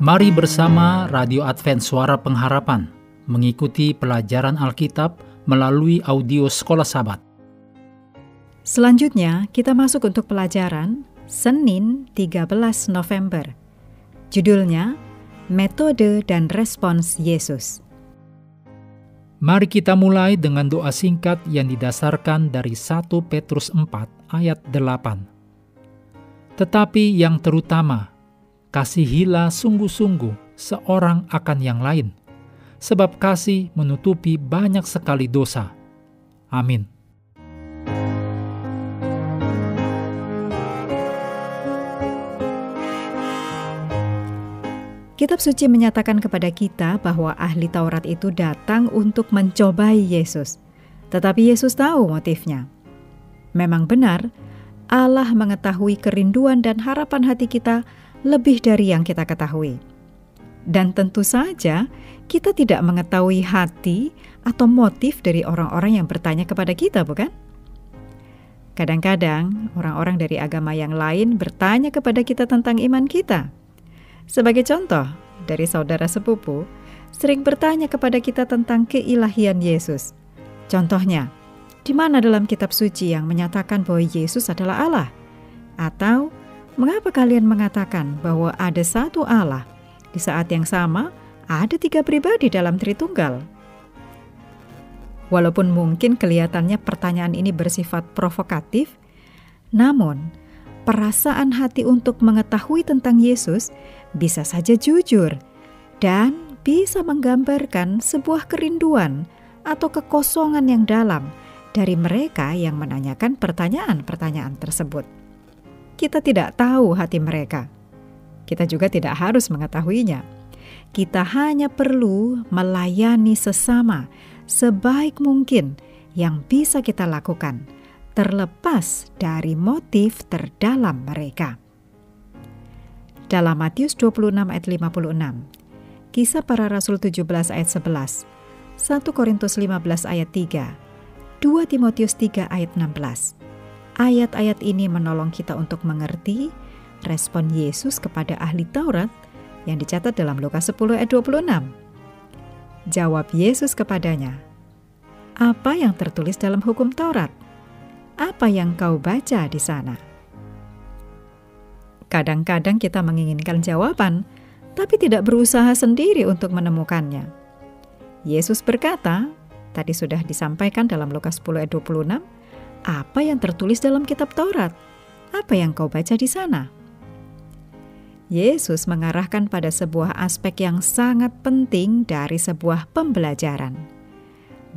Mari bersama Radio Advent Suara Pengharapan mengikuti pelajaran Alkitab melalui audio Sekolah Sabat. Selanjutnya, kita masuk untuk pelajaran Senin 13 November. Judulnya, Metode dan Respons Yesus. Mari kita mulai dengan doa singkat yang didasarkan dari 1 Petrus 4 ayat 8. Tetapi yang terutama, kasihilah sungguh-sungguh seorang akan yang lain, sebab kasih menutupi banyak sekali dosa. Amin. Kitab suci menyatakan kepada kita bahwa ahli Taurat itu datang untuk mencobai Yesus. Tetapi Yesus tahu motifnya. Memang benar, Allah mengetahui kerinduan dan harapan hati kita lebih dari yang kita ketahui. Dan tentu saja, kita tidak mengetahui hati atau motif dari orang-orang yang bertanya kepada kita, bukan? Kadang-kadang orang-orang dari agama yang lain bertanya kepada kita tentang iman kita. Sebagai contoh, dari saudara sepupu sering bertanya kepada kita tentang keilahian Yesus. Contohnya, di mana dalam kitab suci yang menyatakan bahwa Yesus adalah Allah? Atau Mengapa kalian mengatakan bahwa ada satu Allah, di saat yang sama ada tiga pribadi dalam Tritunggal? Walaupun mungkin kelihatannya pertanyaan ini bersifat provokatif, namun perasaan hati untuk mengetahui tentang Yesus bisa saja jujur dan bisa menggambarkan sebuah kerinduan atau kekosongan yang dalam dari mereka yang menanyakan pertanyaan-pertanyaan tersebut kita tidak tahu hati mereka. Kita juga tidak harus mengetahuinya. Kita hanya perlu melayani sesama sebaik mungkin yang bisa kita lakukan, terlepas dari motif terdalam mereka. Dalam Matius 26 ayat 56, Kisah para Rasul 17 ayat 11, 1 Korintus 15 ayat 3, 2 Timotius 3 ayat 16, Ayat-ayat ini menolong kita untuk mengerti respon Yesus kepada ahli Taurat yang dicatat dalam Lukas 10 ayat 26. Jawab Yesus kepadanya, "Apa yang tertulis dalam hukum Taurat? Apa yang kau baca di sana?" Kadang-kadang kita menginginkan jawaban, tapi tidak berusaha sendiri untuk menemukannya. Yesus berkata, tadi sudah disampaikan dalam Lukas 10 ayat 26, apa yang tertulis dalam kitab Taurat? Apa yang kau baca di sana? Yesus mengarahkan pada sebuah aspek yang sangat penting dari sebuah pembelajaran.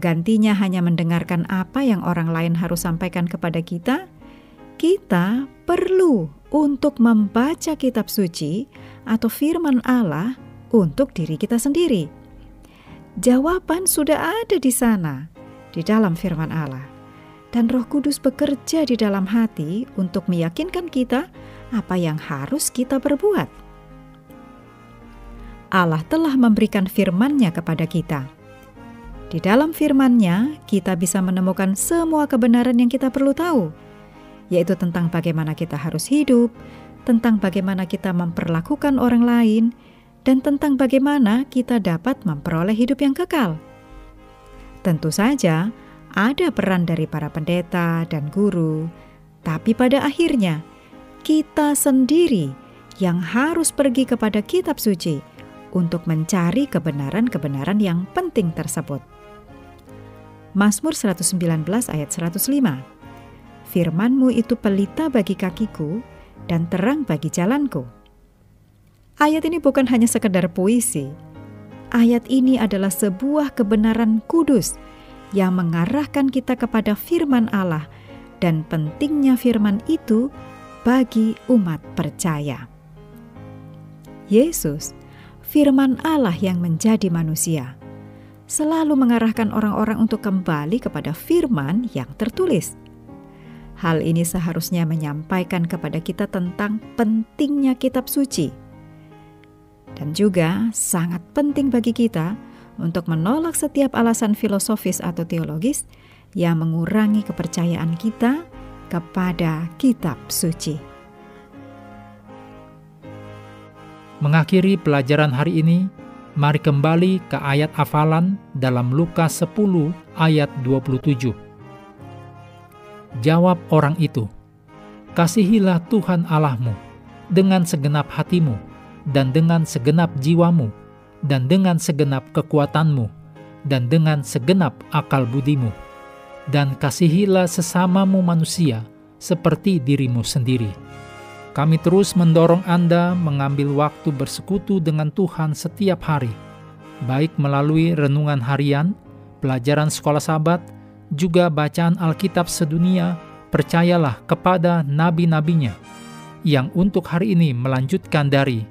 Gantinya hanya mendengarkan apa yang orang lain harus sampaikan kepada kita, kita perlu untuk membaca kitab suci atau firman Allah untuk diri kita sendiri. Jawaban sudah ada di sana, di dalam firman Allah dan Roh Kudus bekerja di dalam hati untuk meyakinkan kita apa yang harus kita perbuat. Allah telah memberikan firman-Nya kepada kita. Di dalam firman-Nya, kita bisa menemukan semua kebenaran yang kita perlu tahu, yaitu tentang bagaimana kita harus hidup, tentang bagaimana kita memperlakukan orang lain, dan tentang bagaimana kita dapat memperoleh hidup yang kekal. Tentu saja, ada peran dari para pendeta dan guru, tapi pada akhirnya kita sendiri yang harus pergi kepada kitab suci untuk mencari kebenaran-kebenaran yang penting tersebut. Mazmur 119 ayat 105 Firmanmu itu pelita bagi kakiku dan terang bagi jalanku. Ayat ini bukan hanya sekedar puisi. Ayat ini adalah sebuah kebenaran kudus yang mengarahkan kita kepada firman Allah dan pentingnya firman itu bagi umat percaya. Yesus, firman Allah yang menjadi manusia, selalu mengarahkan orang-orang untuk kembali kepada firman yang tertulis. Hal ini seharusnya menyampaikan kepada kita tentang pentingnya kitab suci. Dan juga sangat penting bagi kita untuk menolak setiap alasan filosofis atau teologis yang mengurangi kepercayaan kita kepada kitab suci. Mengakhiri pelajaran hari ini, mari kembali ke ayat hafalan dalam Lukas 10 ayat 27. Jawab orang itu, Kasihilah Tuhan Allahmu dengan segenap hatimu, dan dengan segenap jiwamu, dan dengan segenap kekuatanmu, dan dengan segenap akal budimu. Dan kasihilah sesamamu manusia seperti dirimu sendiri. Kami terus mendorong Anda mengambil waktu bersekutu dengan Tuhan setiap hari, baik melalui renungan harian, pelajaran sekolah sahabat, juga bacaan Alkitab sedunia, percayalah kepada nabi-nabinya, yang untuk hari ini melanjutkan dari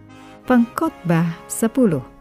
Pengkhotbah 10.